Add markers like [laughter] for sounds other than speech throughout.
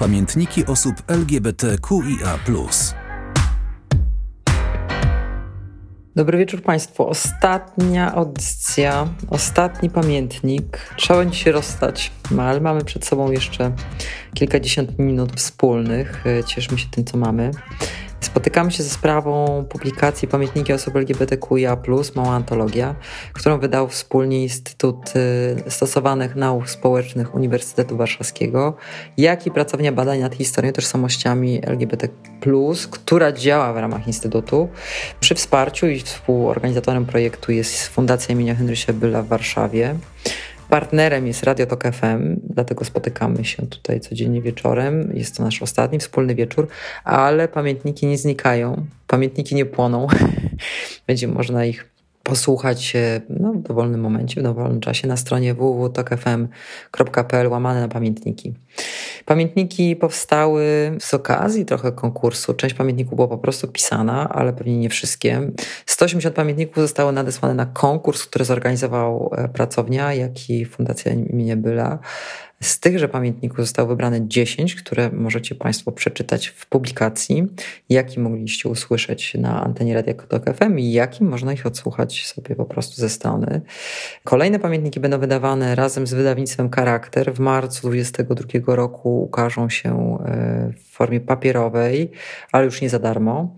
Pamiętniki osób LGBTQIA. Dobry wieczór Państwu. Ostatnia audycja, ostatni pamiętnik. Trzeba będzie się rozstać, no, ale mamy przed sobą jeszcze kilkadziesiąt minut wspólnych. Cieszmy się tym, co mamy. Spotykamy się ze sprawą publikacji Pamiętniki osób LGBTQIA+, mała antologia, którą wydał wspólnie Instytut y, Stosowanych Nauk Społecznych Uniwersytetu Warszawskiego, jak i pracownia badań nad historią tożsamościami LGBT+, która działa w ramach Instytutu. Przy wsparciu i współorganizatorem projektu jest Fundacja imienia Henrysia Byla w Warszawie. Partnerem jest Radio Tok FM, dlatego spotykamy się tutaj codziennie wieczorem. Jest to nasz ostatni wspólny wieczór, ale pamiętniki nie znikają, pamiętniki nie płoną. [laughs] Będzie można ich posłuchać no, w dowolnym momencie, w dowolnym czasie na stronie www.tokfm.pl łamane na pamiętniki. Pamiętniki powstały z okazji trochę konkursu. Część pamiętników była po prostu pisana, ale pewnie nie wszystkie. 180 pamiętników zostało nadesłane na konkurs, który zorganizował e, pracownia, jak i Fundacja imienia Byla. Z tychże pamiętników zostało wybrane 10, które możecie Państwo przeczytać w publikacji, jaki mogliście usłyszeć na antenie Radia Kotok FM i jakim można ich odsłuchać sobie po prostu ze strony. Kolejne pamiętniki będą wydawane razem z wydawnictwem Charakter. W marcu 2022 roku ukażą się e, w formie papierowej, ale już nie za darmo.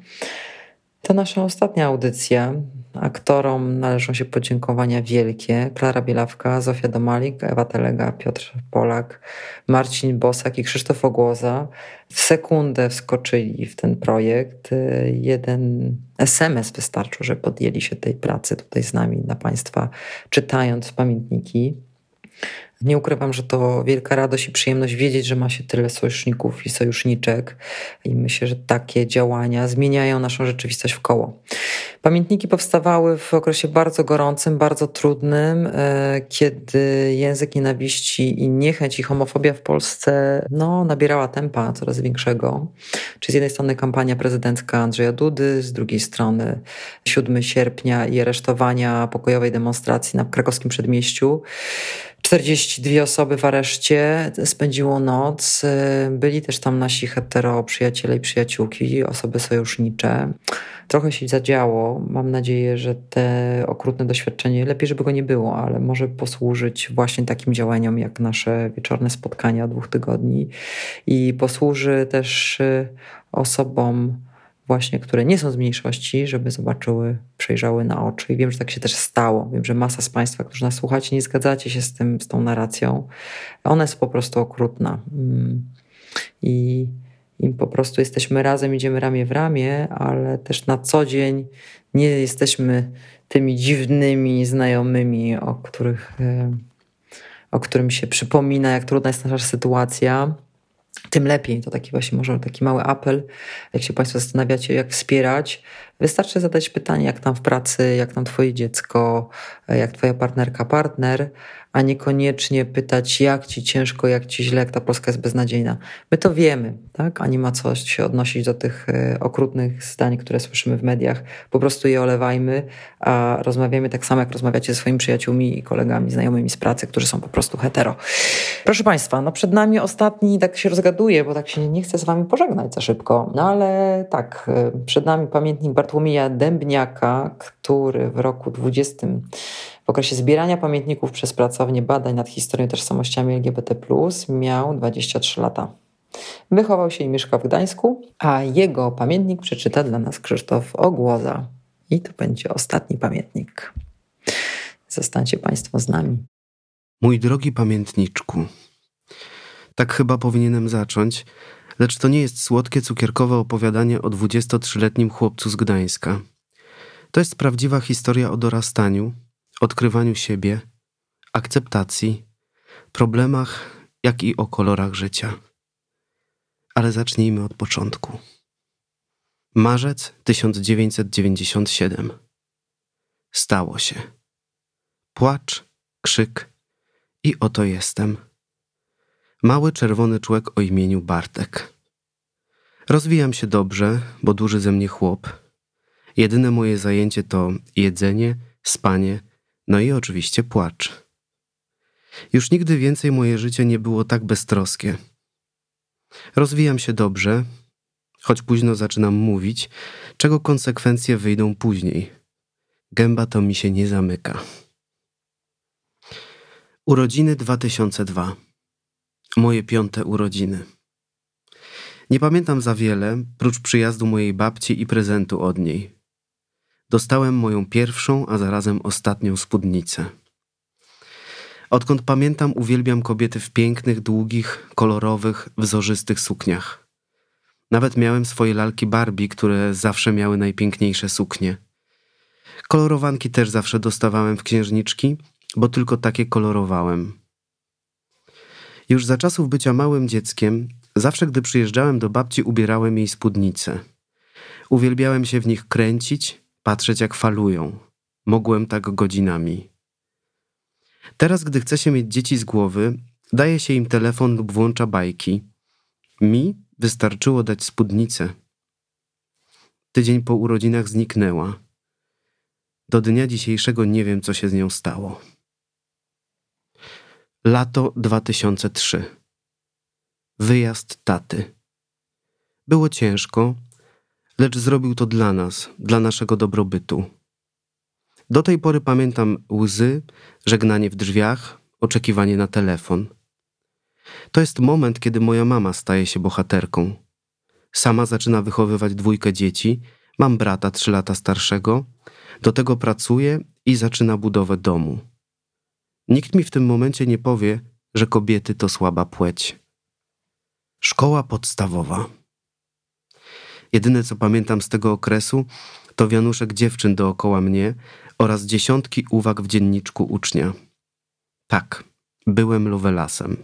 To nasza ostatnia audycja. Aktorom należą się podziękowania wielkie. Klara Bielawka, Zofia Domalik, Ewa Telega, Piotr Polak, Marcin Bosak i Krzysztof Ogłoza w sekundę wskoczyli w ten projekt. Jeden SMS wystarczył, że podjęli się tej pracy tutaj z nami dla Państwa, czytając pamiętniki. Nie ukrywam, że to wielka radość i przyjemność wiedzieć, że ma się tyle sojuszników i sojuszniczek, i myślę, że takie działania zmieniają naszą rzeczywistość w koło. Pamiętniki powstawały w okresie bardzo gorącym, bardzo trudnym, e, kiedy język nienawiści i niechęć i homofobia w Polsce no, nabierała tempa coraz większego. Czy z jednej strony kampania prezydencka Andrzeja Dudy, z drugiej strony 7 sierpnia i aresztowania pokojowej demonstracji na krakowskim przedmieściu. 42 osoby w areszcie, spędziło noc. Byli też tam nasi hetero przyjaciele i przyjaciółki, osoby sojusznicze. Trochę się zadziało. Mam nadzieję, że te okrutne doświadczenie, lepiej żeby go nie było, ale może posłużyć właśnie takim działaniom jak nasze wieczorne spotkania dwóch tygodni i posłuży też y, osobom, właśnie, które nie są z mniejszości, żeby zobaczyły, przejrzały na oczy. I wiem, że tak się też stało. Wiem, że masa z Państwa, którzy nas słuchacie, nie zgadzacie się z, tym, z tą narracją. Ona jest po prostu okrutna. Mm. I, po prostu jesteśmy razem, idziemy ramię w ramię, ale też na co dzień nie jesteśmy tymi dziwnymi znajomymi, o których e, o którym się przypomina, jak trudna jest nasza sytuacja tym lepiej. To taki właśnie może taki mały apel, jak się Państwo zastanawiacie, jak wspierać. Wystarczy zadać pytanie, jak tam w pracy, jak tam Twoje dziecko, jak Twoja partnerka, partner, a niekoniecznie pytać, jak ci ciężko, jak ci źle, jak ta Polska jest beznadziejna. My to wiemy, tak? A nie ma co się odnosić do tych e, okrutnych zdań, które słyszymy w mediach. Po prostu je olewajmy, a rozmawiamy tak samo, jak rozmawiacie ze swoimi przyjaciółmi i kolegami, znajomymi z pracy, którzy są po prostu hetero. Proszę Państwa, no przed nami ostatni, tak się rozgaduję, bo tak się nie chcę z Wami pożegnać za szybko, no ale tak, e, przed nami pamiętnik Bartłomieja Dębniaka, który w roku 20 w okresie zbierania pamiętników przez pracownię badań nad historią tożsamościami LGBT, miał 23 lata. Wychował się i mieszka w Gdańsku, a jego pamiętnik przeczyta dla nas Krzysztof Ogłoza. I to będzie ostatni pamiętnik. Zostańcie Państwo z nami. Mój drogi pamiętniczku, tak chyba powinienem zacząć, lecz to nie jest słodkie, cukierkowe opowiadanie o 23-letnim chłopcu z Gdańska. To jest prawdziwa historia o dorastaniu, odkrywaniu siebie, akceptacji, problemach, jak i o kolorach życia. Ale zacznijmy od początku. Marzec 1997. Stało się. Płacz, krzyk i oto jestem. Mały czerwony człowiek o imieniu Bartek. Rozwijam się dobrze, bo duży ze mnie chłop. Jedyne moje zajęcie to jedzenie, spanie no i oczywiście płacz. Już nigdy więcej moje życie nie było tak beztroskie. Rozwijam się dobrze, choć późno zaczynam mówić, czego konsekwencje wyjdą później. Gęba to mi się nie zamyka. Urodziny 2002. Moje piąte urodziny. Nie pamiętam za wiele, prócz przyjazdu mojej babci i prezentu od niej. Dostałem moją pierwszą, a zarazem ostatnią spódnicę. Odkąd pamiętam, uwielbiam kobiety w pięknych, długich, kolorowych, wzorzystych sukniach. Nawet miałem swoje lalki Barbie, które zawsze miały najpiękniejsze suknie. Kolorowanki też zawsze dostawałem w księżniczki, bo tylko takie kolorowałem. Już za czasów bycia małym dzieckiem, zawsze gdy przyjeżdżałem do babci, ubierałem jej spódnice. Uwielbiałem się w nich kręcić, patrzeć jak falują. Mogłem tak godzinami. Teraz, gdy chce się mieć dzieci z głowy, daje się im telefon lub włącza bajki. Mi wystarczyło dać spódnicę. Tydzień po urodzinach zniknęła. Do dnia dzisiejszego nie wiem, co się z nią stało. Lato 2003. Wyjazd taty. Było ciężko, lecz zrobił to dla nas, dla naszego dobrobytu. Do tej pory pamiętam łzy, żegnanie w drzwiach, oczekiwanie na telefon. To jest moment, kiedy moja mama staje się bohaterką. Sama zaczyna wychowywać dwójkę dzieci, mam brata trzy lata starszego, do tego pracuje i zaczyna budowę domu. Nikt mi w tym momencie nie powie, że kobiety to słaba płeć. Szkoła podstawowa. Jedyne co pamiętam z tego okresu, to wianuszek dziewczyn dookoła mnie oraz dziesiątki uwag w dzienniczku ucznia. Tak, byłem Lovelasem.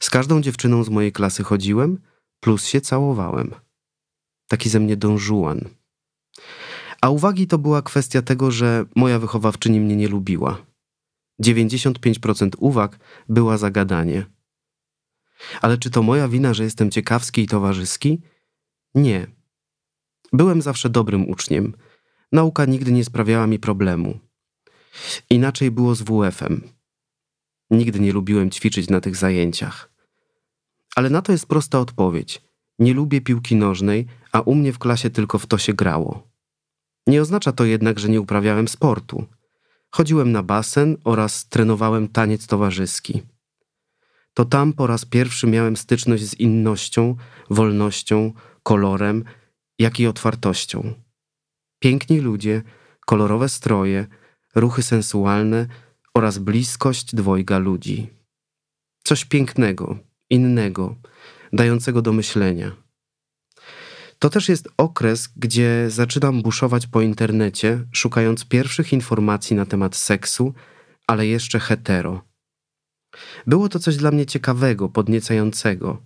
Z każdą dziewczyną z mojej klasy chodziłem, plus się całowałem. Taki ze mnie dążułan. A uwagi to była kwestia tego, że moja wychowawczyni mnie nie lubiła. 95% uwag była zagadanie. Ale czy to moja wina, że jestem ciekawski i towarzyski? Nie. Byłem zawsze dobrym uczniem. Nauka nigdy nie sprawiała mi problemu. Inaczej było z WF-em. Nigdy nie lubiłem ćwiczyć na tych zajęciach. Ale na to jest prosta odpowiedź. Nie lubię piłki nożnej, a u mnie w klasie tylko w to się grało. Nie oznacza to jednak, że nie uprawiałem sportu. Chodziłem na basen oraz trenowałem taniec towarzyski. To tam po raz pierwszy miałem styczność z innością, wolnością, kolorem, jak i otwartością. Piękni ludzie, kolorowe stroje, ruchy sensualne oraz bliskość dwojga ludzi. Coś pięknego, innego, dającego do myślenia. To też jest okres, gdzie zaczynam buszować po internecie, szukając pierwszych informacji na temat seksu, ale jeszcze hetero. Było to coś dla mnie ciekawego, podniecającego,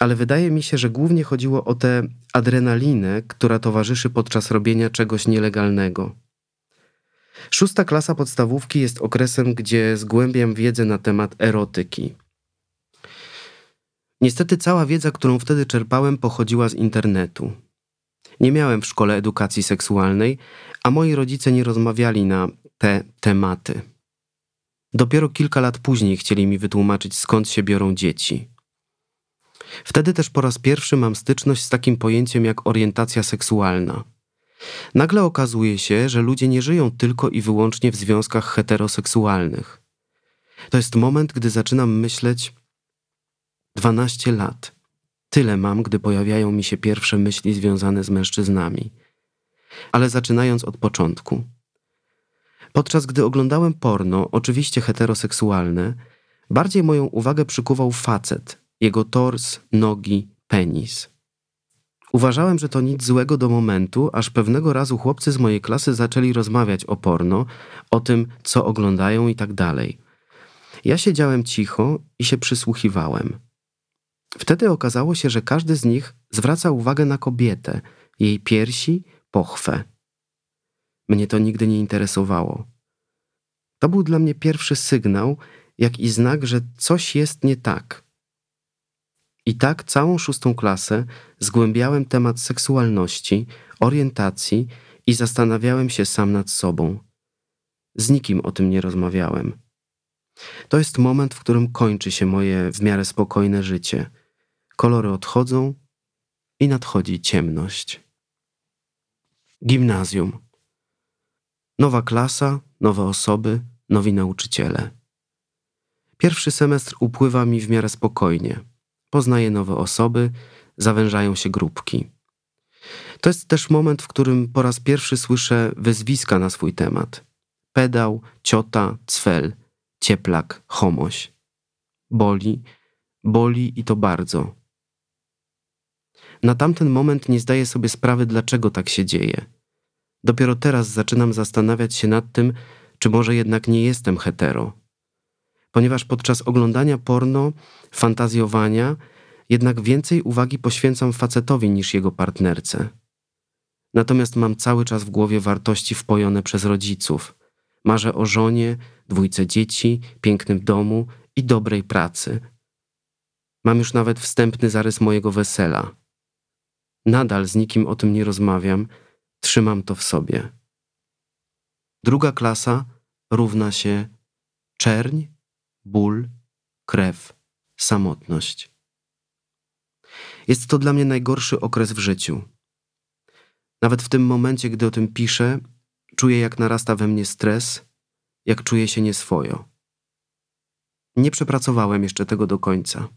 ale wydaje mi się, że głównie chodziło o tę adrenalinę, która towarzyszy podczas robienia czegoś nielegalnego. Szósta klasa podstawówki jest okresem, gdzie zgłębiam wiedzę na temat erotyki. Niestety cała wiedza, którą wtedy czerpałem, pochodziła z internetu. Nie miałem w szkole edukacji seksualnej, a moi rodzice nie rozmawiali na te tematy. Dopiero kilka lat później chcieli mi wytłumaczyć, skąd się biorą dzieci. Wtedy też po raz pierwszy mam styczność z takim pojęciem jak orientacja seksualna. Nagle okazuje się, że ludzie nie żyją tylko i wyłącznie w związkach heteroseksualnych. To jest moment, gdy zaczynam myśleć, 12 lat. Tyle mam, gdy pojawiają mi się pierwsze myśli związane z mężczyznami. Ale zaczynając od początku. Podczas gdy oglądałem porno, oczywiście heteroseksualne, bardziej moją uwagę przykuwał facet, jego tors, nogi, penis. Uważałem, że to nic złego do momentu, aż pewnego razu chłopcy z mojej klasy zaczęli rozmawiać o porno, o tym, co oglądają i tak dalej. Ja siedziałem cicho i się przysłuchiwałem. Wtedy okazało się, że każdy z nich zwraca uwagę na kobietę, jej piersi, pochwę. Mnie to nigdy nie interesowało. To był dla mnie pierwszy sygnał, jak i znak, że coś jest nie tak. I tak całą szóstą klasę zgłębiałem temat seksualności, orientacji i zastanawiałem się sam nad sobą. Z nikim o tym nie rozmawiałem. To jest moment, w którym kończy się moje w miarę spokojne życie – Kolory odchodzą i nadchodzi ciemność. Gimnazjum. Nowa klasa, nowe osoby, nowi nauczyciele. Pierwszy semestr upływa mi w miarę spokojnie. Poznaję nowe osoby, zawężają się grupki. To jest też moment, w którym po raz pierwszy słyszę wyzwiska na swój temat. Pedał, ciota, cwel, cieplak, homoś. Boli, boli i to bardzo. Na tamten moment nie zdaję sobie sprawy, dlaczego tak się dzieje. Dopiero teraz zaczynam zastanawiać się nad tym, czy może jednak nie jestem hetero. Ponieważ podczas oglądania porno, fantazjowania, jednak więcej uwagi poświęcam facetowi niż jego partnerce. Natomiast mam cały czas w głowie wartości wpojone przez rodziców. Marzę o żonie, dwójce dzieci, pięknym domu i dobrej pracy. Mam już nawet wstępny zarys mojego wesela. Nadal z nikim o tym nie rozmawiam, trzymam to w sobie. Druga klasa równa się czerń, ból, krew, samotność. Jest to dla mnie najgorszy okres w życiu. Nawet w tym momencie, gdy o tym piszę, czuję, jak narasta we mnie stres, jak czuję się nieswojo. Nie przepracowałem jeszcze tego do końca.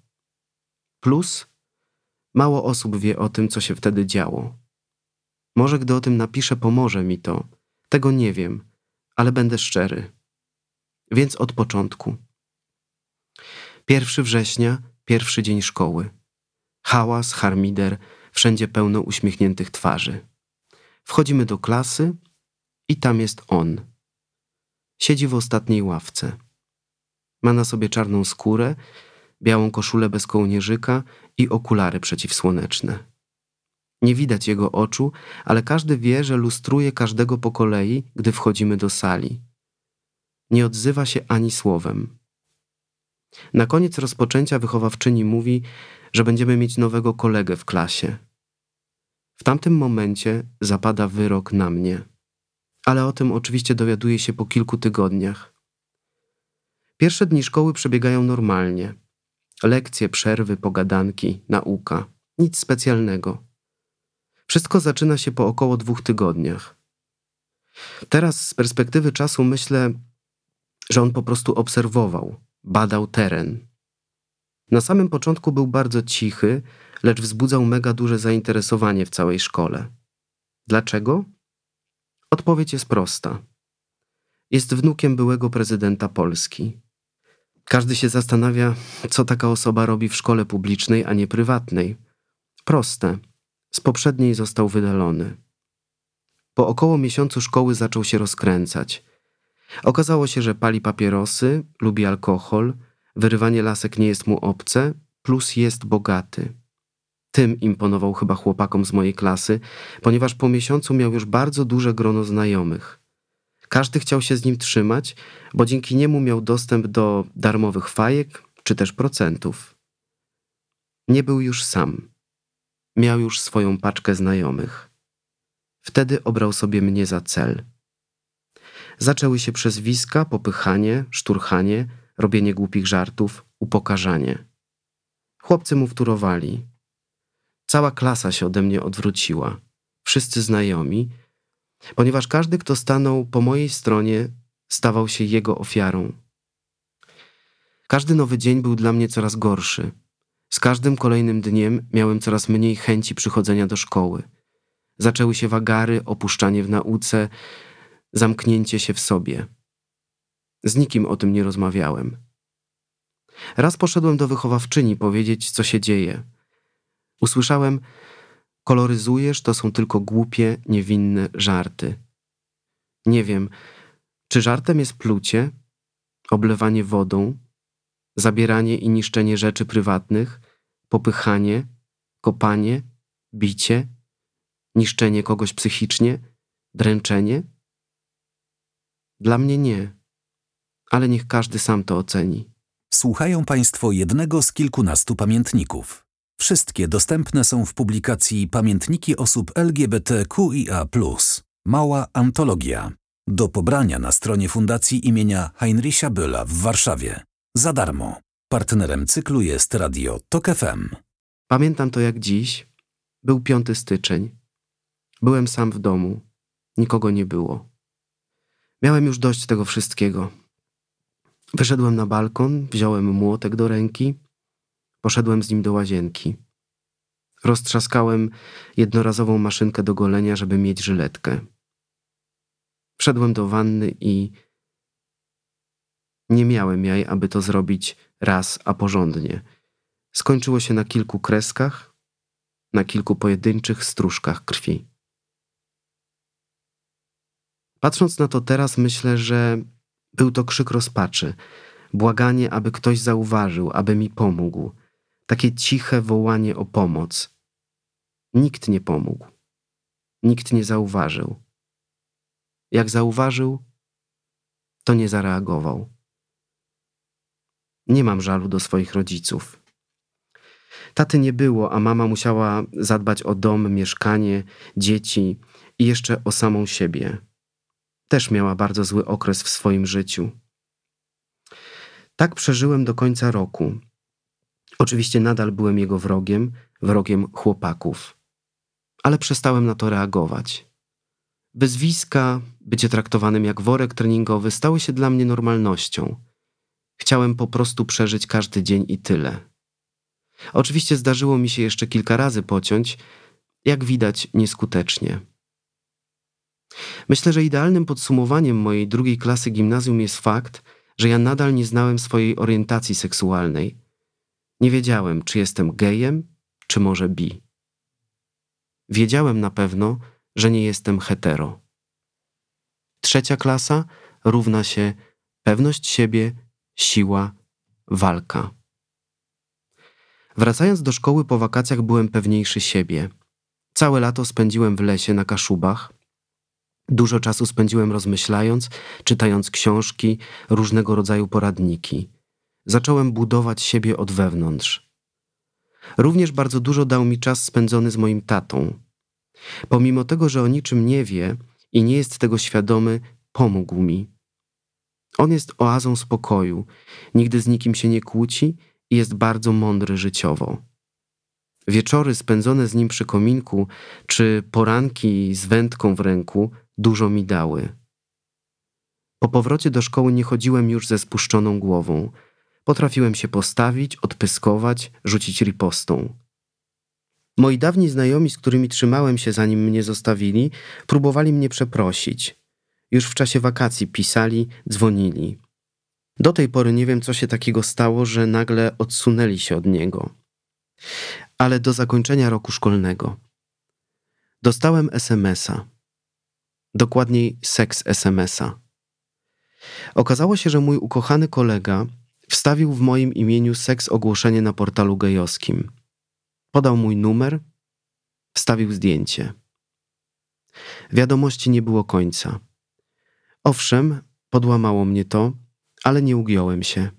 Plus, mało osób wie o tym, co się wtedy działo. Może gdy o tym napiszę, pomoże mi to. Tego nie wiem, ale będę szczery. Więc od początku. Pierwszy września, pierwszy dzień szkoły. Hałas, harmider, wszędzie pełno uśmiechniętych twarzy. Wchodzimy do klasy i tam jest on. Siedzi w ostatniej ławce. Ma na sobie czarną skórę, białą koszulę bez kołnierzyka i okulary przeciwsłoneczne. Nie widać jego oczu, ale każdy wie, że lustruje każdego po kolei, gdy wchodzimy do sali. Nie odzywa się ani słowem. Na koniec rozpoczęcia wychowawczyni mówi, że będziemy mieć nowego kolegę w klasie. W tamtym momencie zapada wyrok na mnie, ale o tym oczywiście dowiaduję się po kilku tygodniach. Pierwsze dni szkoły przebiegają normalnie. Lekcje, przerwy, pogadanki, nauka. Nic specjalnego. Wszystko zaczyna się po około dwóch tygodniach. Teraz z perspektywy czasu myślę, że on po prostu obserwował, badał teren. Na samym początku był bardzo cichy, lecz wzbudzał mega duże zainteresowanie w całej szkole. Dlaczego? Odpowiedź jest prosta. Jest wnukiem byłego prezydenta Polski. Każdy się zastanawia, co taka osoba robi w szkole publicznej, a nie prywatnej. Proste. Z poprzedniej został wydalony. Po około miesiącu szkoły zaczął się rozkręcać. Okazało się, że pali papierosy, lubi alkohol, wyrywanie lasek nie jest mu obce, plus jest bogaty. Tym imponował chyba chłopakom z mojej klasy, ponieważ po miesiącu miał już bardzo duże grono znajomych. Każdy chciał się z nim trzymać, bo dzięki niemu miał dostęp do darmowych fajek czy też procentów. Nie był już sam. Miał już swoją paczkę znajomych. Wtedy obrał sobie mnie za cel. Zaczęły się przezwiska, popychanie, szturchanie, robienie głupich żartów, upokarzanie. Chłopcy mu wtórowali. Cała klasa się ode mnie odwróciła. Wszyscy znajomi, ponieważ każdy, kto stanął po mojej stronie, stawał się jego ofiarą. Każdy nowy dzień był dla mnie coraz gorszy. Z każdym kolejnym dniem miałem coraz mniej chęci przychodzenia do szkoły. Zaczęły się wagary, opuszczanie w nauce, zamknięcie się w sobie. Z nikim o tym nie rozmawiałem. Raz poszedłem do wychowawczyni powiedzieć, co się dzieje. Usłyszałem, koloryzujesz, to są tylko głupie, niewinne żarty. Nie wiem, czy żartem jest plucie, oblewanie wodą, zabieranie i niszczenie rzeczy prywatnych, popychanie, kopanie, bicie, niszczenie kogoś psychicznie, dręczenie? Dla mnie nie, ale niech każdy sam to oceni. Słuchają Państwo jednego z kilkunastu pamiętników. Wszystkie dostępne są w publikacji Pamiętniki osób LGBTQIA. Mała antologia. Do pobrania na stronie Fundacji imienia Heinricha Bölla w Warszawie. Za darmo. Partnerem cyklu jest Radio TOK FM. Pamiętam to jak dziś. Był 5 styczeń. Byłem sam w domu. Nikogo nie było. Miałem już dość tego wszystkiego. Wyszedłem na balkon, wziąłem młotek do ręki, poszedłem z nim do łazienki. Roztrzaskałem jednorazową maszynkę do golenia, żeby mieć żyletkę. Wszedłem do wanny i nie miałem jaj, aby to zrobić raz, a porządnie. Skończyło się na kilku kreskach, na kilku pojedynczych stróżkach krwi. Patrząc na to teraz, myślę, że był to krzyk rozpaczy, błaganie, aby ktoś zauważył, aby mi pomógł, takie ciche wołanie o pomoc. Nikt nie pomógł, nikt nie zauważył. Jak zauważył, to nie zareagował. Nie mam żalu do swoich rodziców. Taty nie było, a mama musiała zadbać o dom, mieszkanie, dzieci i jeszcze o samą siebie. Też miała bardzo zły okres w swoim życiu. Tak przeżyłem do końca roku. Oczywiście nadal byłem jego wrogiem, wrogiem chłopaków, ale przestałem na to reagować. Wyzwiska, bycie traktowanym jak worek treningowy stały się dla mnie normalnością. Chciałem po prostu przeżyć każdy dzień i tyle. Oczywiście zdarzyło mi się jeszcze kilka razy pociąć, jak widać nieskutecznie. Myślę, że idealnym podsumowaniem mojej drugiej klasy gimnazjum jest fakt, że ja nadal nie znałem swojej orientacji seksualnej. Nie wiedziałem, czy jestem gejem, czy może bi. Wiedziałem na pewno, że nie jestem hetero. Trzecia klasa równa się pewność siebie, siła, walka. Wracając do szkoły po wakacjach byłem pewniejszy siebie. Całe lato spędziłem w lesie na Kaszubach. Dużo czasu spędziłem rozmyślając, czytając książki, różnego rodzaju poradniki. Zacząłem budować siebie od wewnątrz. Również bardzo dużo dał mi czas spędzony z moim tatą. Pomimo tego, że o niczym nie wie i nie jest tego świadomy, pomógł mi. On jest oazą spokoju, nigdy z nikim się nie kłóci i jest bardzo mądry życiowo. Wieczory spędzone z nim przy kominku, czy poranki z wędką w ręku dużo mi dały. Po powrocie do szkoły nie chodziłem już ze spuszczoną głową. Potrafiłem się postawić, odpyskować, rzucić ripostą. Moi dawni znajomi, z którymi trzymałem się zanim mnie zostawili, próbowali mnie przeprosić. Już w czasie wakacji pisali, dzwonili. Do tej pory nie wiem, co się takiego stało, że nagle odsunęli się od niego. Ale do zakończenia roku szkolnego. Dostałem SMS-a. Dokładniej seks SMS-a. Okazało się, że mój ukochany kolega wstawił w moim imieniu seks ogłoszenie na portalu gejowskim. Podał mój numer, wstawił zdjęcie. Wiadomości nie było końca. Owszem, podłamało mnie to, ale nie ugiąłem się.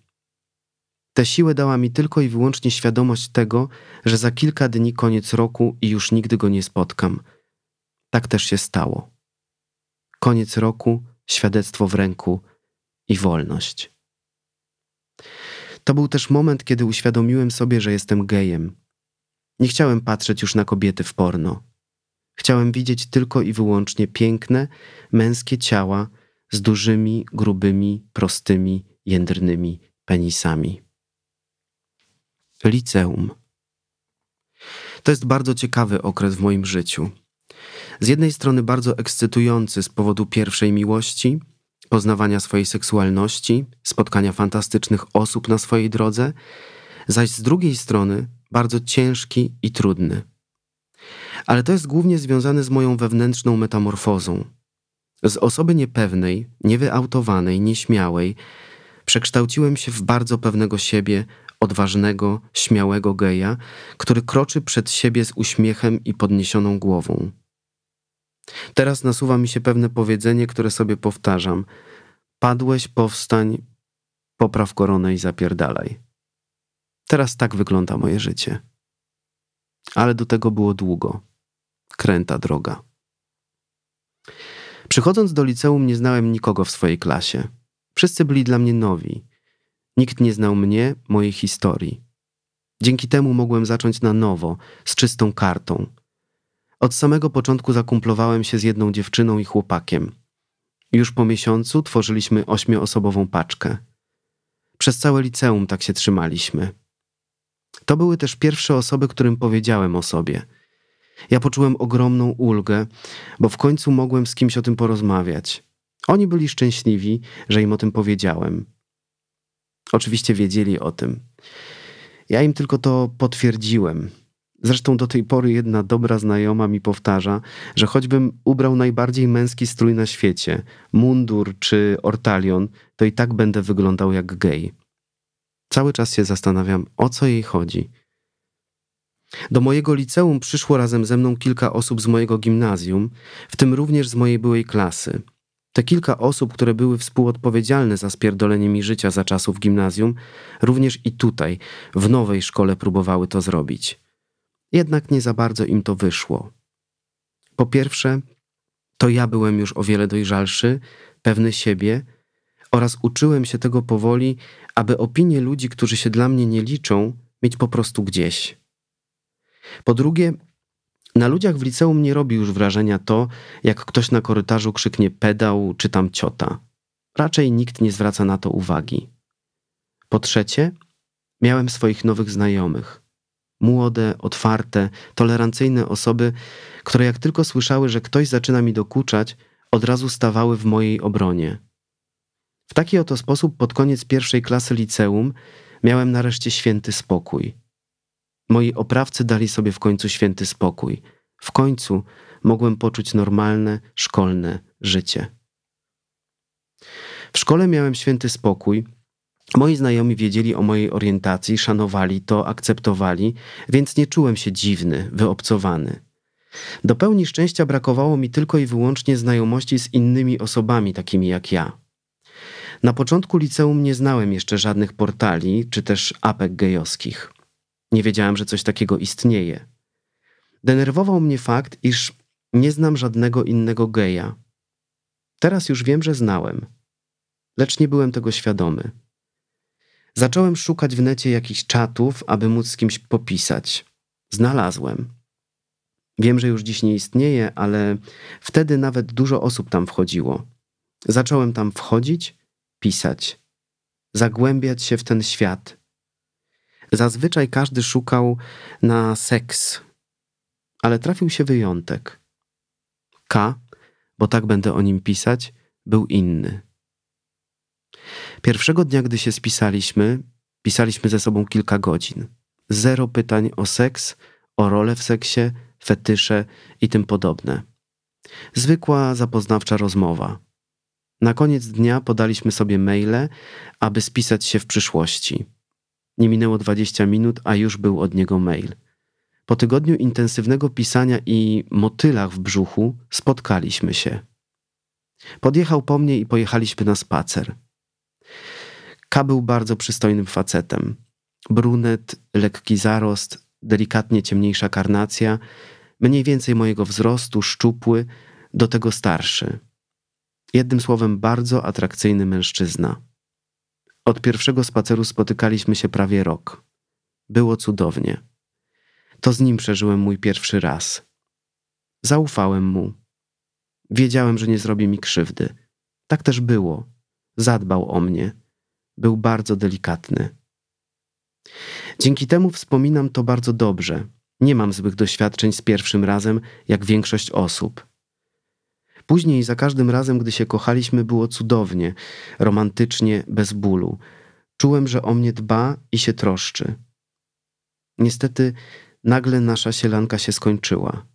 Tę siłę dała mi tylko i wyłącznie świadomość tego, że za kilka dni koniec roku i już nigdy go nie spotkam. Tak też się stało. Koniec roku, świadectwo w ręku i wolność. To był też moment, kiedy uświadomiłem sobie, że jestem gejem. Nie chciałem patrzeć już na kobiety w porno. Chciałem widzieć tylko i wyłącznie piękne, męskie ciała z dużymi, grubymi, prostymi, jędrnymi penisami. Liceum. To jest bardzo ciekawy okres w moim życiu. Z jednej strony bardzo ekscytujący z powodu pierwszej miłości, poznawania swojej seksualności, spotkania fantastycznych osób na swojej drodze, zaś z drugiej strony bardzo ciężki i trudny. Ale to jest głównie związane z moją wewnętrzną metamorfozą. Z osoby niepewnej, niewyautowanej, nieśmiałej, przekształciłem się w bardzo pewnego siebie, odważnego, śmiałego geja, który kroczy przed siebie z uśmiechem i podniesioną głową. Teraz nasuwa mi się pewne powiedzenie, które sobie powtarzam. Padłeś, powstań, popraw koronę i zapierdalaj. Teraz tak wygląda moje życie. Ale do tego było długo. Kręta droga. Przychodząc do liceum nie znałem nikogo w swojej klasie. Wszyscy byli dla mnie nowi. Nikt nie znał mnie, mojej historii. Dzięki temu mogłem zacząć na nowo, z czystą kartą. Od samego początku zakumplowałem się z jedną dziewczyną i chłopakiem. Już po miesiącu tworzyliśmy ośmioosobową paczkę. Przez całe liceum tak się trzymaliśmy. To były też pierwsze osoby, którym powiedziałem o sobie. Ja poczułem ogromną ulgę, bo w końcu mogłem z kimś o tym porozmawiać. Oni byli szczęśliwi, że im o tym powiedziałem. Oczywiście wiedzieli o tym. Ja im tylko to potwierdziłem. Zresztą do tej pory jedna dobra znajoma mi powtarza, że choćbym ubrał najbardziej męski strój na świecie, mundur czy ortalion, to i tak będę wyglądał jak gej. Cały czas się zastanawiam, o co jej chodzi. Do mojego liceum przyszło razem ze mną kilka osób z mojego gimnazjum, w tym również z mojej byłej klasy. Te kilka osób, które były współodpowiedzialne za spierdolenie mi życia za czasów gimnazjum, również i tutaj, w nowej szkole próbowały to zrobić. Jednak nie za bardzo im to wyszło. Po pierwsze, to ja byłem już o wiele dojrzalszy, pewny siebie oraz uczyłem się tego powoli, aby opinie ludzi, którzy się dla mnie nie liczą, mieć po prostu gdzieś. Po drugie, na ludziach w liceum nie robi już wrażenia to, jak ktoś na korytarzu krzyknie pedał czy tam ciota. Raczej nikt nie zwraca na to uwagi. Po trzecie, miałem swoich nowych znajomych. Młode, otwarte, tolerancyjne osoby, które jak tylko słyszały, że ktoś zaczyna mi dokuczać, od razu stawały w mojej obronie. W taki oto sposób pod koniec pierwszej klasy liceum miałem nareszcie święty spokój. Moi oprawcy dali sobie w końcu święty spokój. W końcu mogłem poczuć normalne, szkolne życie. W szkole miałem święty spokój. Moi znajomi wiedzieli o mojej orientacji, szanowali to, akceptowali, więc nie czułem się dziwny, wyobcowany. Do pełni szczęścia brakowało mi tylko i wyłącznie znajomości z innymi osobami takimi jak ja. Na początku liceum nie znałem jeszcze żadnych portali czy też apek gejowskich. Nie wiedziałem, że coś takiego istnieje. Denerwował mnie fakt, iż nie znam żadnego innego geja. Teraz już wiem, że znałem, lecz nie byłem tego świadomy. Zacząłem szukać w necie jakichś czatów, aby móc z kimś popisać. Znalazłem. Wiem, że już dziś nie istnieje, ale wtedy nawet dużo osób tam wchodziło. Zacząłem tam wchodzić, pisać, zagłębiać się w ten świat, Zazwyczaj każdy szukał na seks, ale trafił się wyjątek. K, bo tak będę o nim pisać, był inny. Pierwszego dnia, gdy się spisaliśmy, pisaliśmy ze sobą kilka godzin. Zero pytań o seks, o rolę w seksie, fetysze i tym podobne. Zwykła, zapoznawcza rozmowa. Na koniec dnia podaliśmy sobie maile, aby spisać się w przyszłości. Nie minęło 20 minut, a już był od niego mail. Po tygodniu intensywnego pisania i motylach w brzuchu spotkaliśmy się. Podjechał po mnie i pojechaliśmy na spacer. K był bardzo przystojnym facetem. Brunet, lekki zarost, delikatnie ciemniejsza karnacja, mniej więcej mojego wzrostu, szczupły, do tego starszy. Jednym słowem, bardzo atrakcyjny mężczyzna. Od pierwszego spaceru spotykaliśmy się prawie rok. Było cudownie. To z nim przeżyłem mój pierwszy raz. Zaufałem mu. Wiedziałem, że nie zrobi mi krzywdy. Tak też było. Zadbał o mnie. Był bardzo delikatny. Dzięki temu wspominam to bardzo dobrze. Nie mam złych doświadczeń z pierwszym razem, jak większość osób. Później za każdym razem, gdy się kochaliśmy, było cudownie, romantycznie, bez bólu. Czułem, że o mnie dba i się troszczy. Niestety, nagle nasza sielanka się skończyła.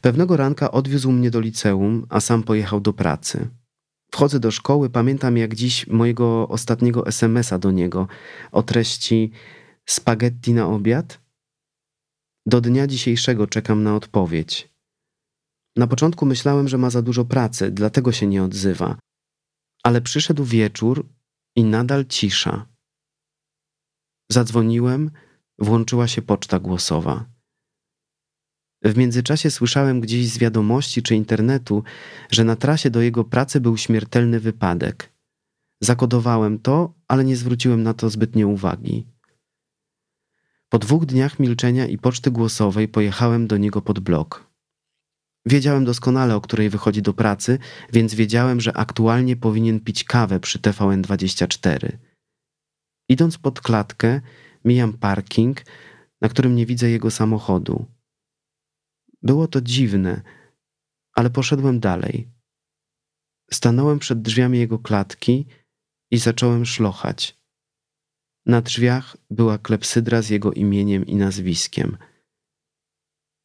Pewnego ranka odwiózł mnie do liceum, a sam pojechał do pracy. Wchodzę do szkoły, pamiętam jak dziś mojego ostatniego SMS-a do niego o treści spaghetti na obiad. Do dnia dzisiejszego czekam na odpowiedź. Na początku myślałem, że ma za dużo pracy, dlatego się nie odzywa. Ale przyszedł wieczór i nadal cisza. Zadzwoniłem, włączyła się poczta głosowa. W międzyczasie słyszałem gdzieś z wiadomości czy internetu, że na trasie do jego pracy był śmiertelny wypadek. Zakodowałem to, ale nie zwróciłem na to zbytnio uwagi. Po dwóch dniach milczenia i poczty głosowej pojechałem do niego pod blok. Wiedziałem doskonale, o której wychodzi do pracy, więc wiedziałem, że aktualnie powinien pić kawę przy TVN24. Idąc pod klatkę, mijam parking, na którym nie widzę jego samochodu. Było to dziwne, ale poszedłem dalej. Stanąłem przed drzwiami jego klatki i zacząłem szlochać. Na drzwiach była klepsydra z jego imieniem i nazwiskiem.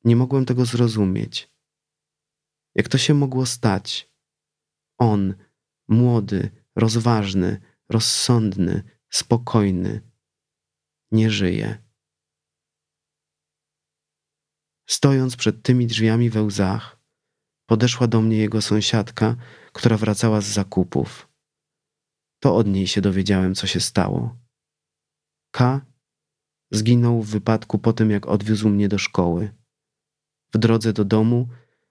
Nie mogłem tego zrozumieć. Jak to się mogło stać? On, młody, rozważny, rozsądny, spokojny, nie żyje. Stojąc przed tymi drzwiami we łzach, podeszła do mnie jego sąsiadka, która wracała z zakupów. To od niej się dowiedziałem, co się stało. K zginął w wypadku po tym, jak odwiózł mnie do szkoły. W drodze do domu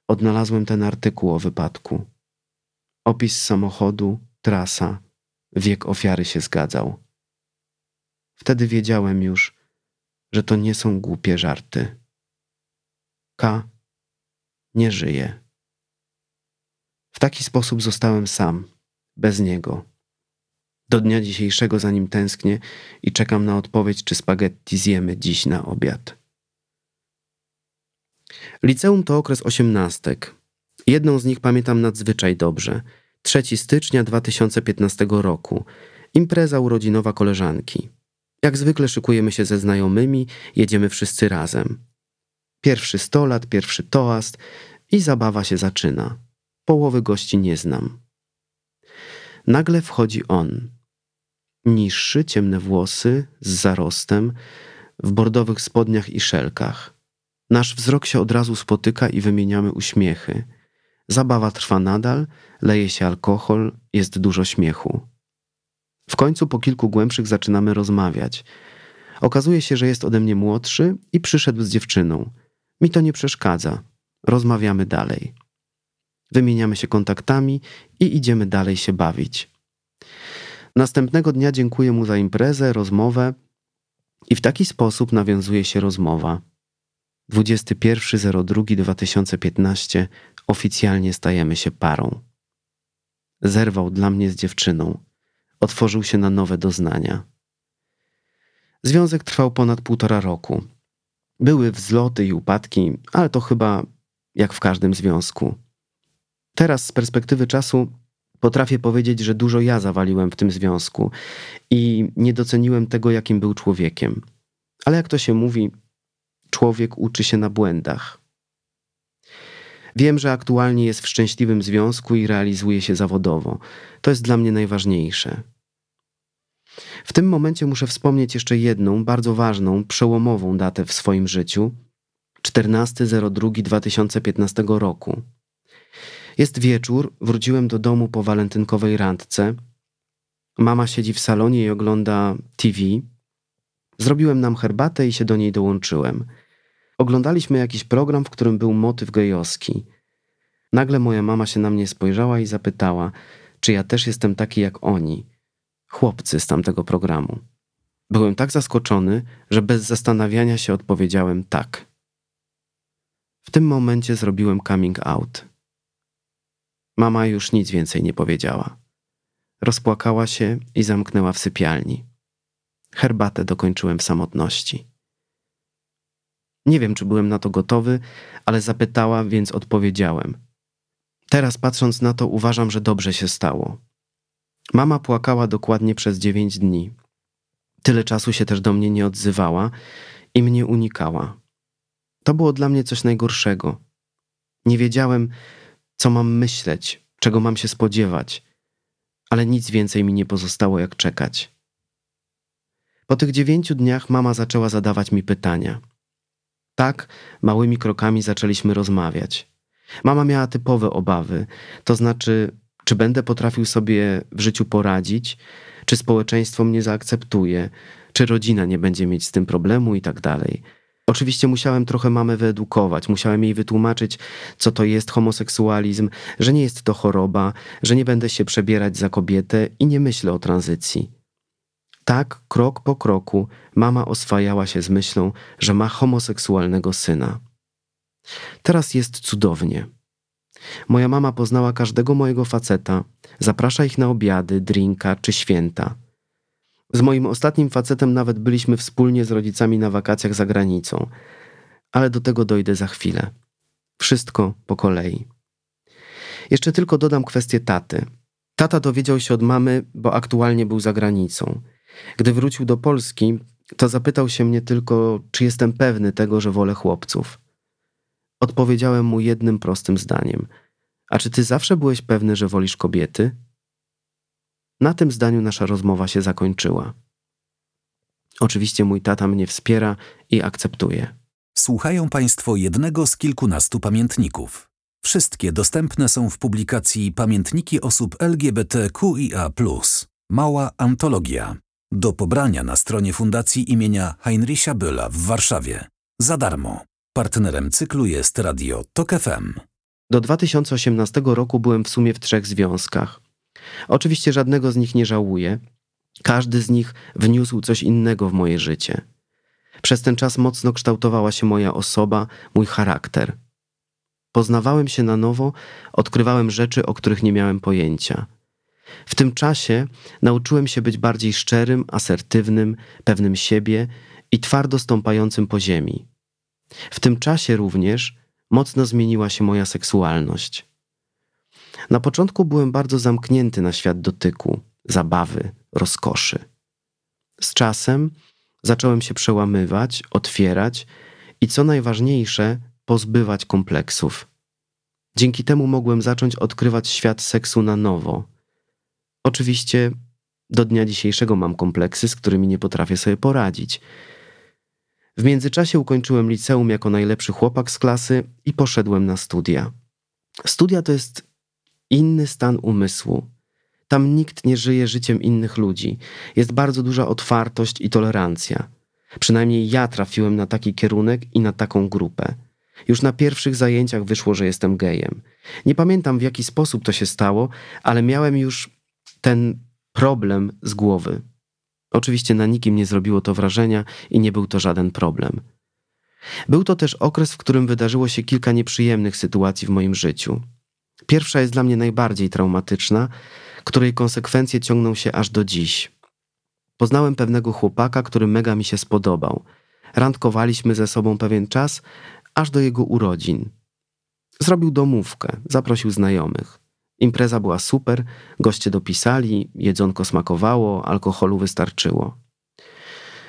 odnalazłem ten artykuł o wypadku. Opis samochodu, trasa, wiek ofiary się zgadzał. Wtedy wiedziałem już, że to nie są głupie żarty. K nie żyje. W taki sposób zostałem sam, bez niego. Do dnia dzisiejszego za nim tęsknię i czekam na odpowiedź, czy spaghetti zjemy dziś na obiad. Liceum to okres osiemnastek. Jedną z nich pamiętam nadzwyczaj dobrze. 3 stycznia 2015 roku. Impreza urodzinowa koleżanki. Jak zwykle szykujemy się ze znajomymi, jedziemy wszyscy razem. Pierwszy sto lat, pierwszy toast i zabawa się zaczyna. Połowy gości nie znam. Nagle wchodzi on. Niższy, ciemne włosy, z zarostem, w bordowych spodniach i szelkach. Nasz wzrok się od razu spotyka i wymieniamy uśmiechy. Zabawa trwa nadal, leje się alkohol, jest dużo śmiechu. W końcu po kilku głębszych zaczynamy rozmawiać. Okazuje się, że jest ode mnie młodszy i przyszedł z dziewczyną. Mi to nie przeszkadza. Rozmawiamy dalej. Wymieniamy się kontaktami i idziemy dalej się bawić. Następnego dnia dziękuję mu za imprezę, rozmowę i w taki sposób nawiązuje się rozmowa. 21.02.2015 oficjalnie stajemy się parą. Zerwał dla mnie z dziewczyną. Otworzył się na nowe doznania. Związek trwał ponad półtora roku. Były wzloty i upadki, ale to chyba jak w każdym związku. Teraz z perspektywy czasu potrafię powiedzieć, że dużo ja zawaliłem w tym związku i nie doceniłem tego, jakim był człowiekiem. Ale jak to się mówi, człowiek uczy się na błędach. Wiem, że aktualnie jest w szczęśliwym związku i realizuje się zawodowo. To jest dla mnie najważniejsze. W tym momencie muszę wspomnieć jeszcze jedną, bardzo ważną, przełomową datę w swoim życiu 14.02.2015 roku. Jest wieczór, wróciłem do domu po walentynkowej randce. Mama siedzi w salonie i ogląda TV. Zrobiłem nam herbatę i się do niej dołączyłem. Oglądaliśmy jakiś program, w którym był motyw gejowski. Nagle moja mama się na mnie spojrzała i zapytała, czy ja też jestem taki jak oni, chłopcy z tamtego programu. Byłem tak zaskoczony, że bez zastanawiania się odpowiedziałem tak. W tym momencie zrobiłem coming out. Mama już nic więcej nie powiedziała. Rozpłakała się i zamknęła w sypialni. Herbatę dokończyłem w samotności. Nie wiem, czy byłem na to gotowy, ale zapytała, więc odpowiedziałem. Teraz patrząc na to, uważam, że dobrze się stało. Mama płakała dokładnie przez dziewięć dni. Tyle czasu się też do mnie nie odzywała i mnie unikała. To było dla mnie coś najgorszego. Nie wiedziałem, co mam myśleć, czego mam się spodziewać, ale nic więcej mi nie pozostało jak czekać. Po tych dziewięciu dniach mama zaczęła zadawać mi pytania. Tak, małymi krokami zaczęliśmy rozmawiać. Mama miała typowe obawy, to znaczy, czy będę potrafił sobie w życiu poradzić, czy społeczeństwo mnie zaakceptuje, czy rodzina nie będzie mieć z tym problemu i tak dalej. Oczywiście musiałem trochę mamę wyedukować, musiałem jej wytłumaczyć, co to jest homoseksualizm, że nie jest to choroba, że nie będę się przebierać za kobietę i nie myślę o tranzycji. Tak, krok po kroku, mama oswajała się z myślą, że ma homoseksualnego syna. Teraz jest cudownie. Moja mama poznała każdego mojego faceta, zaprasza ich na obiady, drinka czy święta. Z moim ostatnim facetem nawet byliśmy wspólnie z rodzicami na wakacjach za granicą, ale do tego dojdę za chwilę. Wszystko po kolei. Jeszcze tylko dodam kwestię taty. Tata dowiedział się od mamy, bo aktualnie był za granicą. Gdy wrócił do Polski, to zapytał się mnie tylko, czy jestem pewny tego, że wolę chłopców. Odpowiedziałem mu jednym prostym zdaniem. A czy ty zawsze byłeś pewny, że wolisz kobiety? Na tym zdaniu nasza rozmowa się zakończyła. Oczywiście mój tata mnie wspiera i akceptuje. Słuchają Państwo jednego z kilkunastu pamiętników. Wszystkie dostępne są w publikacji Pamiętniki osób LGBTQIA. Mała antologia. Do pobrania na stronie Fundacji imienia Heinricha Bölla w Warszawie. Za darmo. Partnerem cyklu jest Radio TOK FM. Do 2018 roku byłem w sumie w trzech związkach. Oczywiście żadnego z nich nie żałuję. Każdy z nich wniósł coś innego w moje życie. Przez ten czas mocno kształtowała się moja osoba, mój charakter. Poznawałem się na nowo, odkrywałem rzeczy, o których nie miałem pojęcia. W tym czasie nauczyłem się być bardziej szczerym, asertywnym, pewnym siebie i twardo stąpającym po ziemi. W tym czasie również mocno zmieniła się moja seksualność. Na początku byłem bardzo zamknięty na świat dotyku, zabawy, rozkoszy. Z czasem zacząłem się przełamywać, otwierać i co najważniejsze, pozbywać kompleksów. Dzięki temu mogłem zacząć odkrywać świat seksu na nowo. Oczywiście do dnia dzisiejszego mam kompleksy, z którymi nie potrafię sobie poradzić. W międzyczasie ukończyłem liceum jako najlepszy chłopak z klasy i poszedłem na studia. Studia to jest inny stan umysłu. Tam nikt nie żyje życiem innych ludzi. Jest bardzo duża otwartość i tolerancja. Przynajmniej ja trafiłem na taki kierunek i na taką grupę. Już na pierwszych zajęciach wyszło, że jestem gejem. Nie pamiętam w jaki sposób to się stało, ale miałem już ten problem z głowy. Oczywiście na nikim nie zrobiło to wrażenia i nie był to żaden problem. Był to też okres, w którym wydarzyło się kilka nieprzyjemnych sytuacji w moim życiu. Pierwsza jest dla mnie najbardziej traumatyczna, której konsekwencje ciągną się aż do dziś. Poznałem pewnego chłopaka, który mega mi się spodobał. Randkowaliśmy ze sobą pewien czas, aż do jego urodzin. Zrobił domówkę, zaprosił znajomych. Impreza była super, goście dopisali, jedzonko smakowało, alkoholu wystarczyło.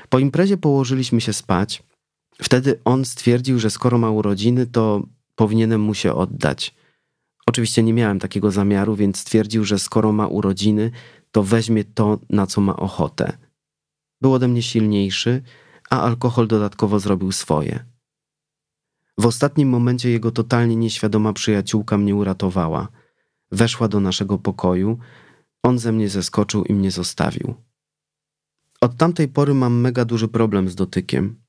Po imprezie położyliśmy się spać. Wtedy on stwierdził, że skoro ma urodziny, to powinienem mu się oddać. Oczywiście nie miałem takiego zamiaru, więc stwierdził, że skoro ma urodziny, to weźmie to, na co ma ochotę. Był ode mnie silniejszy, a alkohol dodatkowo zrobił swoje. W ostatnim momencie jego totalnie nieświadoma przyjaciółka mnie uratowała. Weszła do naszego pokoju, on ze mnie zeskoczył i mnie zostawił. Od tamtej pory mam mega duży problem z dotykiem.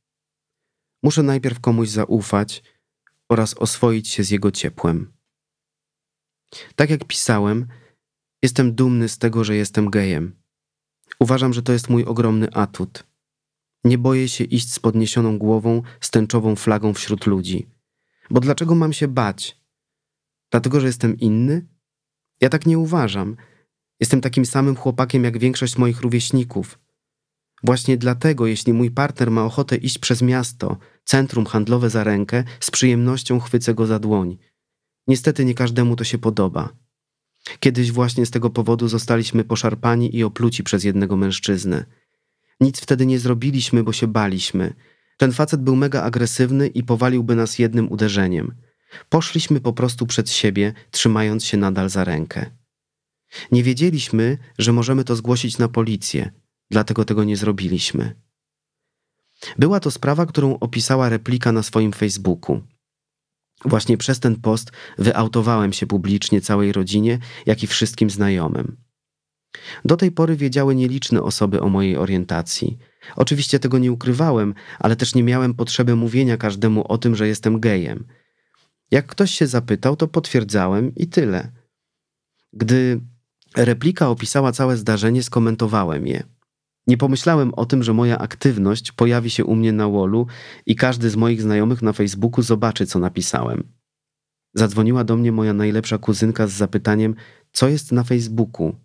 Muszę najpierw komuś zaufać oraz oswoić się z jego ciepłem. Tak jak pisałem, jestem dumny z tego, że jestem gejem. Uważam, że to jest mój ogromny atut. Nie boję się iść z podniesioną głową, z tęczową flagą wśród ludzi. Bo dlaczego mam się bać? Dlatego, że jestem inny? Ja tak nie uważam. Jestem takim samym chłopakiem jak większość moich rówieśników. Właśnie dlatego, jeśli mój partner ma ochotę iść przez miasto, centrum handlowe za rękę, z przyjemnością chwycę go za dłoń. Niestety nie każdemu to się podoba. Kiedyś właśnie z tego powodu zostaliśmy poszarpani i opluci przez jednego mężczyznę. Nic wtedy nie zrobiliśmy, bo się baliśmy. Ten facet był mega agresywny i powaliłby nas jednym uderzeniem. Poszliśmy po prostu przed siebie, trzymając się nadal za rękę. Nie wiedzieliśmy, że możemy to zgłosić na policję, dlatego tego nie zrobiliśmy. Była to sprawa, którą opisała replika na swoim Facebooku. Właśnie przez ten post wyautowałem się publicznie całej rodzinie, jak i wszystkim znajomym. Do tej pory wiedziały nieliczne osoby o mojej orientacji. Oczywiście tego nie ukrywałem, ale też nie miałem potrzeby mówienia każdemu o tym, że jestem gejem. Jak ktoś się zapytał, to potwierdzałem i tyle. Gdy replika opisała całe zdarzenie, skomentowałem je. Nie pomyślałem o tym, że moja aktywność pojawi się u mnie na wallu i każdy z moich znajomych na Facebooku zobaczy, co napisałem. Zadzwoniła do mnie moja najlepsza kuzynka z zapytaniem, co jest na Facebooku,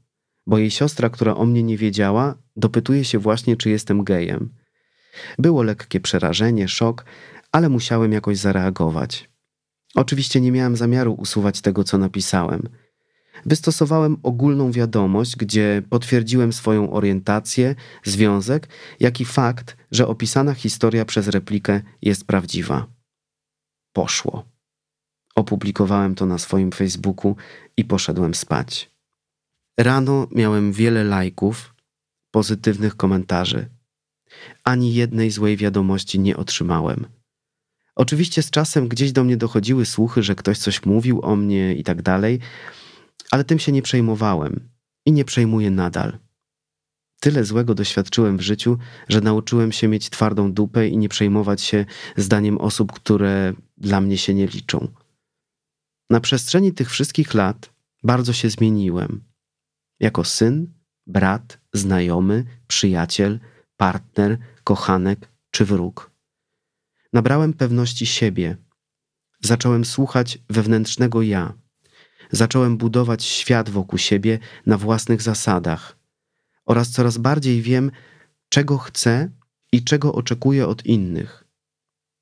bo jej siostra, która o mnie nie wiedziała, dopytuje się właśnie, czy jestem gejem. Było lekkie przerażenie, szok, ale musiałem jakoś zareagować. Oczywiście nie miałem zamiaru usuwać tego, co napisałem. Wystosowałem ogólną wiadomość, gdzie potwierdziłem swoją orientację, związek, jak i fakt, że opisana historia przez replikę jest prawdziwa. Poszło. Opublikowałem to na swoim Facebooku i poszedłem spać. Rano miałem wiele lajków, pozytywnych komentarzy. Ani jednej złej wiadomości nie otrzymałem. Oczywiście z czasem gdzieś do mnie dochodziły słuchy, że ktoś coś mówił o mnie i tak dalej, ale tym się nie przejmowałem i nie przejmuję nadal. Tyle złego doświadczyłem w życiu, że nauczyłem się mieć twardą dupę i nie przejmować się zdaniem osób, które dla mnie się nie liczą. Na przestrzeni tych wszystkich lat bardzo się zmieniłem. Jako syn, brat, znajomy, przyjaciel, partner, kochanek czy wróg. Nabrałem pewności siebie. Zacząłem słuchać wewnętrznego ja. Zacząłem budować świat wokół siebie na własnych zasadach oraz coraz bardziej wiem, czego chcę i czego oczekuję od innych.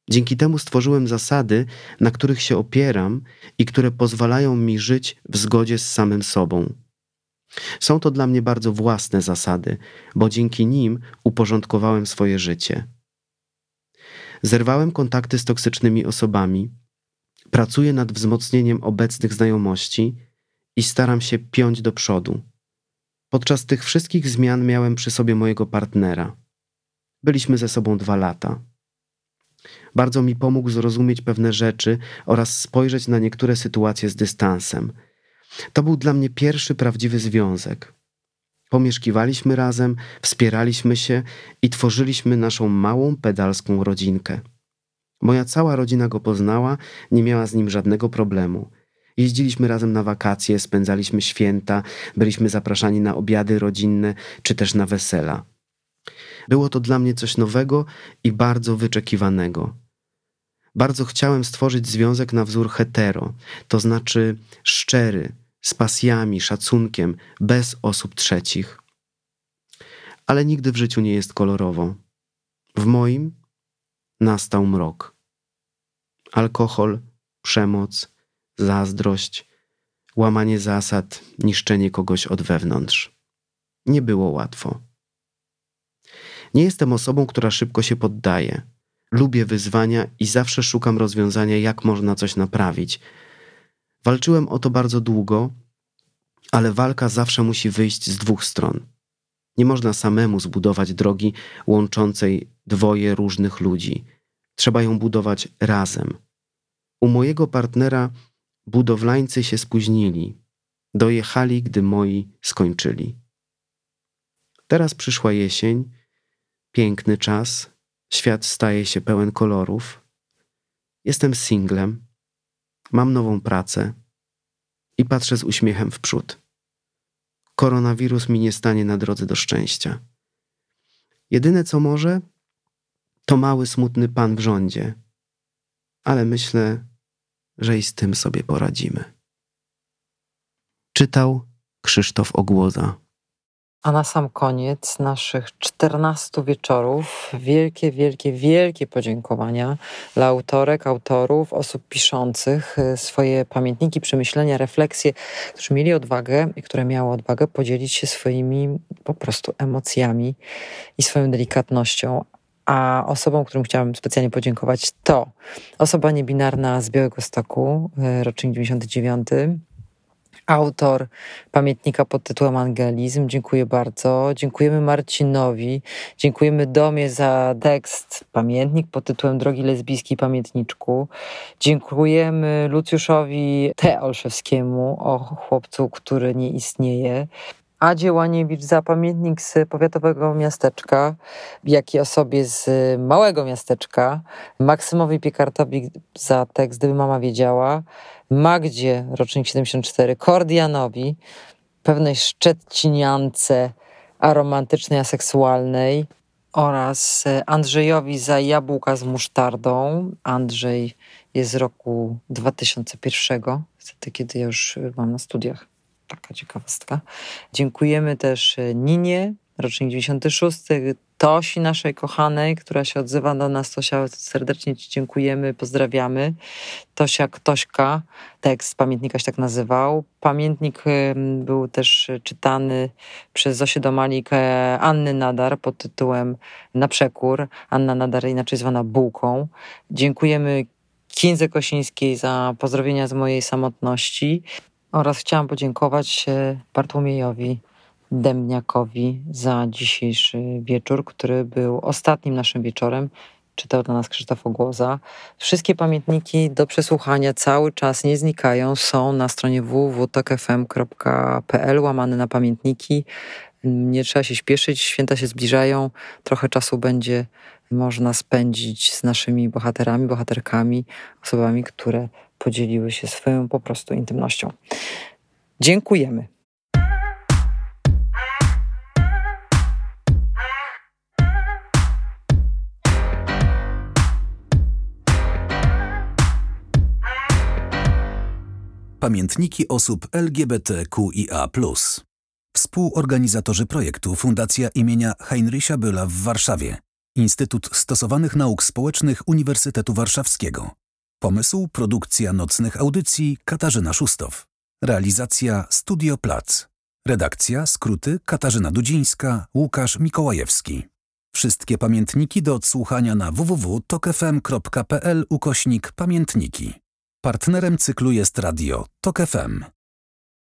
Dzięki temu stworzyłem zasady, na których się opieram i które pozwalają mi żyć w zgodzie z samym sobą. Są to dla mnie bardzo własne zasady, bo dzięki nim uporządkowałem swoje życie. Zerwałem kontakty z toksycznymi osobami, pracuję nad wzmocnieniem obecnych znajomości i staram się piąć do przodu. Podczas tych wszystkich zmian miałem przy sobie mojego partnera. Byliśmy ze sobą dwa lata. Bardzo mi pomógł zrozumieć pewne rzeczy oraz spojrzeć na niektóre sytuacje z dystansem. To był dla mnie pierwszy prawdziwy związek. Pomieszkiwaliśmy razem, wspieraliśmy się i tworzyliśmy naszą małą pedalską rodzinkę. Moja cała rodzina go poznała, nie miała z nim żadnego problemu. Jeździliśmy razem na wakacje, spędzaliśmy święta, byliśmy zapraszani na obiady rodzinne czy też na wesela. Było to dla mnie coś nowego i bardzo wyczekiwanego. Bardzo chciałem stworzyć związek na wzór hetero, to znaczy szczery, z pasjami, szacunkiem, bez osób trzecich. Ale nigdy w życiu nie jest kolorowo. W moim nastał mrok. Alkohol, przemoc, zazdrość, łamanie zasad, niszczenie kogoś od wewnątrz. Nie było łatwo. Nie jestem osobą, która szybko się poddaje. Lubię wyzwania i zawsze szukam rozwiązania, jak można coś naprawić. Walczyłem o to bardzo długo, ale walka zawsze musi wyjść z dwóch stron. Nie można samemu zbudować drogi łączącej dwoje różnych ludzi. Trzeba ją budować razem. U mojego partnera budowlańcy się spóźnili. Dojechali, gdy moi skończyli. Teraz przyszła jesień, piękny czas, świat staje się pełen kolorów. Jestem singlem, mam nową pracę i patrzę z uśmiechem w przód. Koronawirus mi nie stanie na drodze do szczęścia. Jedyne co może, to mały, smutny pan w rządzie, ale myślę, że i z tym sobie poradzimy. Czytał Krzysztof Ogłoza. A na sam koniec naszych 14 wieczorów wielkie, wielkie, wielkie podziękowania dla autorek, autorów, osób piszących y, swoje pamiętniki, przemyślenia, refleksje, którzy mieli odwagę i które miały odwagę podzielić się swoimi po prostu emocjami i swoją delikatnością. A osobą, którym chciałabym specjalnie podziękować, to osoba niebinarna z Białego Stoku, y, rocznik 99, autor pamiętnika pod tytułem Angelizm. Dziękuję bardzo. Dziękujemy Marcinowi. Dziękujemy Domie za tekst, pamiętnik pod tytułem Drogi Lesbijskiej Pamiętniczku. Dziękujemy Lucjuszowi T. Olszewskiemu o chłopcu, który nie istnieje. Adzie Łaniewicz za pamiętnik z powiatowego miasteczka, jak i osobie z małego miasteczka, Maksymowi Piekartowi za tekst Gdyby mama wiedziała, Magdzie, rocznik 74, Kordianowi, pewnej Szczeciniance, aromantycznej, aseksualnej oraz Andrzejowi za jabłka z musztardą. Andrzej jest z roku 2001, wtedy kiedy ja już mam na studiach. Taka ciekawostka. Dziękujemy też Ninie, rocznik 96, Tosi naszej kochanej, która się odzywa do nas. Tosia, serdecznie Ci dziękujemy, pozdrawiamy. Tosia Ktośka, tekst pamiętnika się tak nazywał. Pamiętnik był też czytany przez Zosię Domalik e, Anny Nadar pod tytułem Na przekór. Anna Nadar, inaczej zwana Bułką. Dziękujemy Kindze Kosińskiej za pozdrowienia z mojej samotności oraz chciałam podziękować e, Bartłomiejowi Demniakowi za dzisiejszy wieczór, który był ostatnim naszym wieczorem. Czytał dla nas Krzysztof Ogłoza. Wszystkie pamiętniki do przesłuchania cały czas nie znikają. Są na stronie www.tokfm.pl łamane na pamiętniki. Nie trzeba się śpieszyć, święta się zbliżają. Trochę czasu będzie można spędzić z naszymi bohaterami, bohaterkami, osobami, które podzieliły się swoją po prostu intymnością. Dziękujemy. Pamiętniki osób LGBTQIA. Współorganizatorzy projektu Fundacja imienia Heinricha Bölla w Warszawie. Instytut Stosowanych Nauk Społecznych Uniwersytetu Warszawskiego. Pomysł, produkcja nocnych audycji Katarzyna Szustow. Realizacja Studio Plac. Redakcja, skróty Katarzyna Dudzińska, Łukasz Mikołajewski. Wszystkie pamiętniki do odsłuchania na www.tokefm.pl ukośnik pamiętniki. Partnerem cyklu jest radio TOK FM.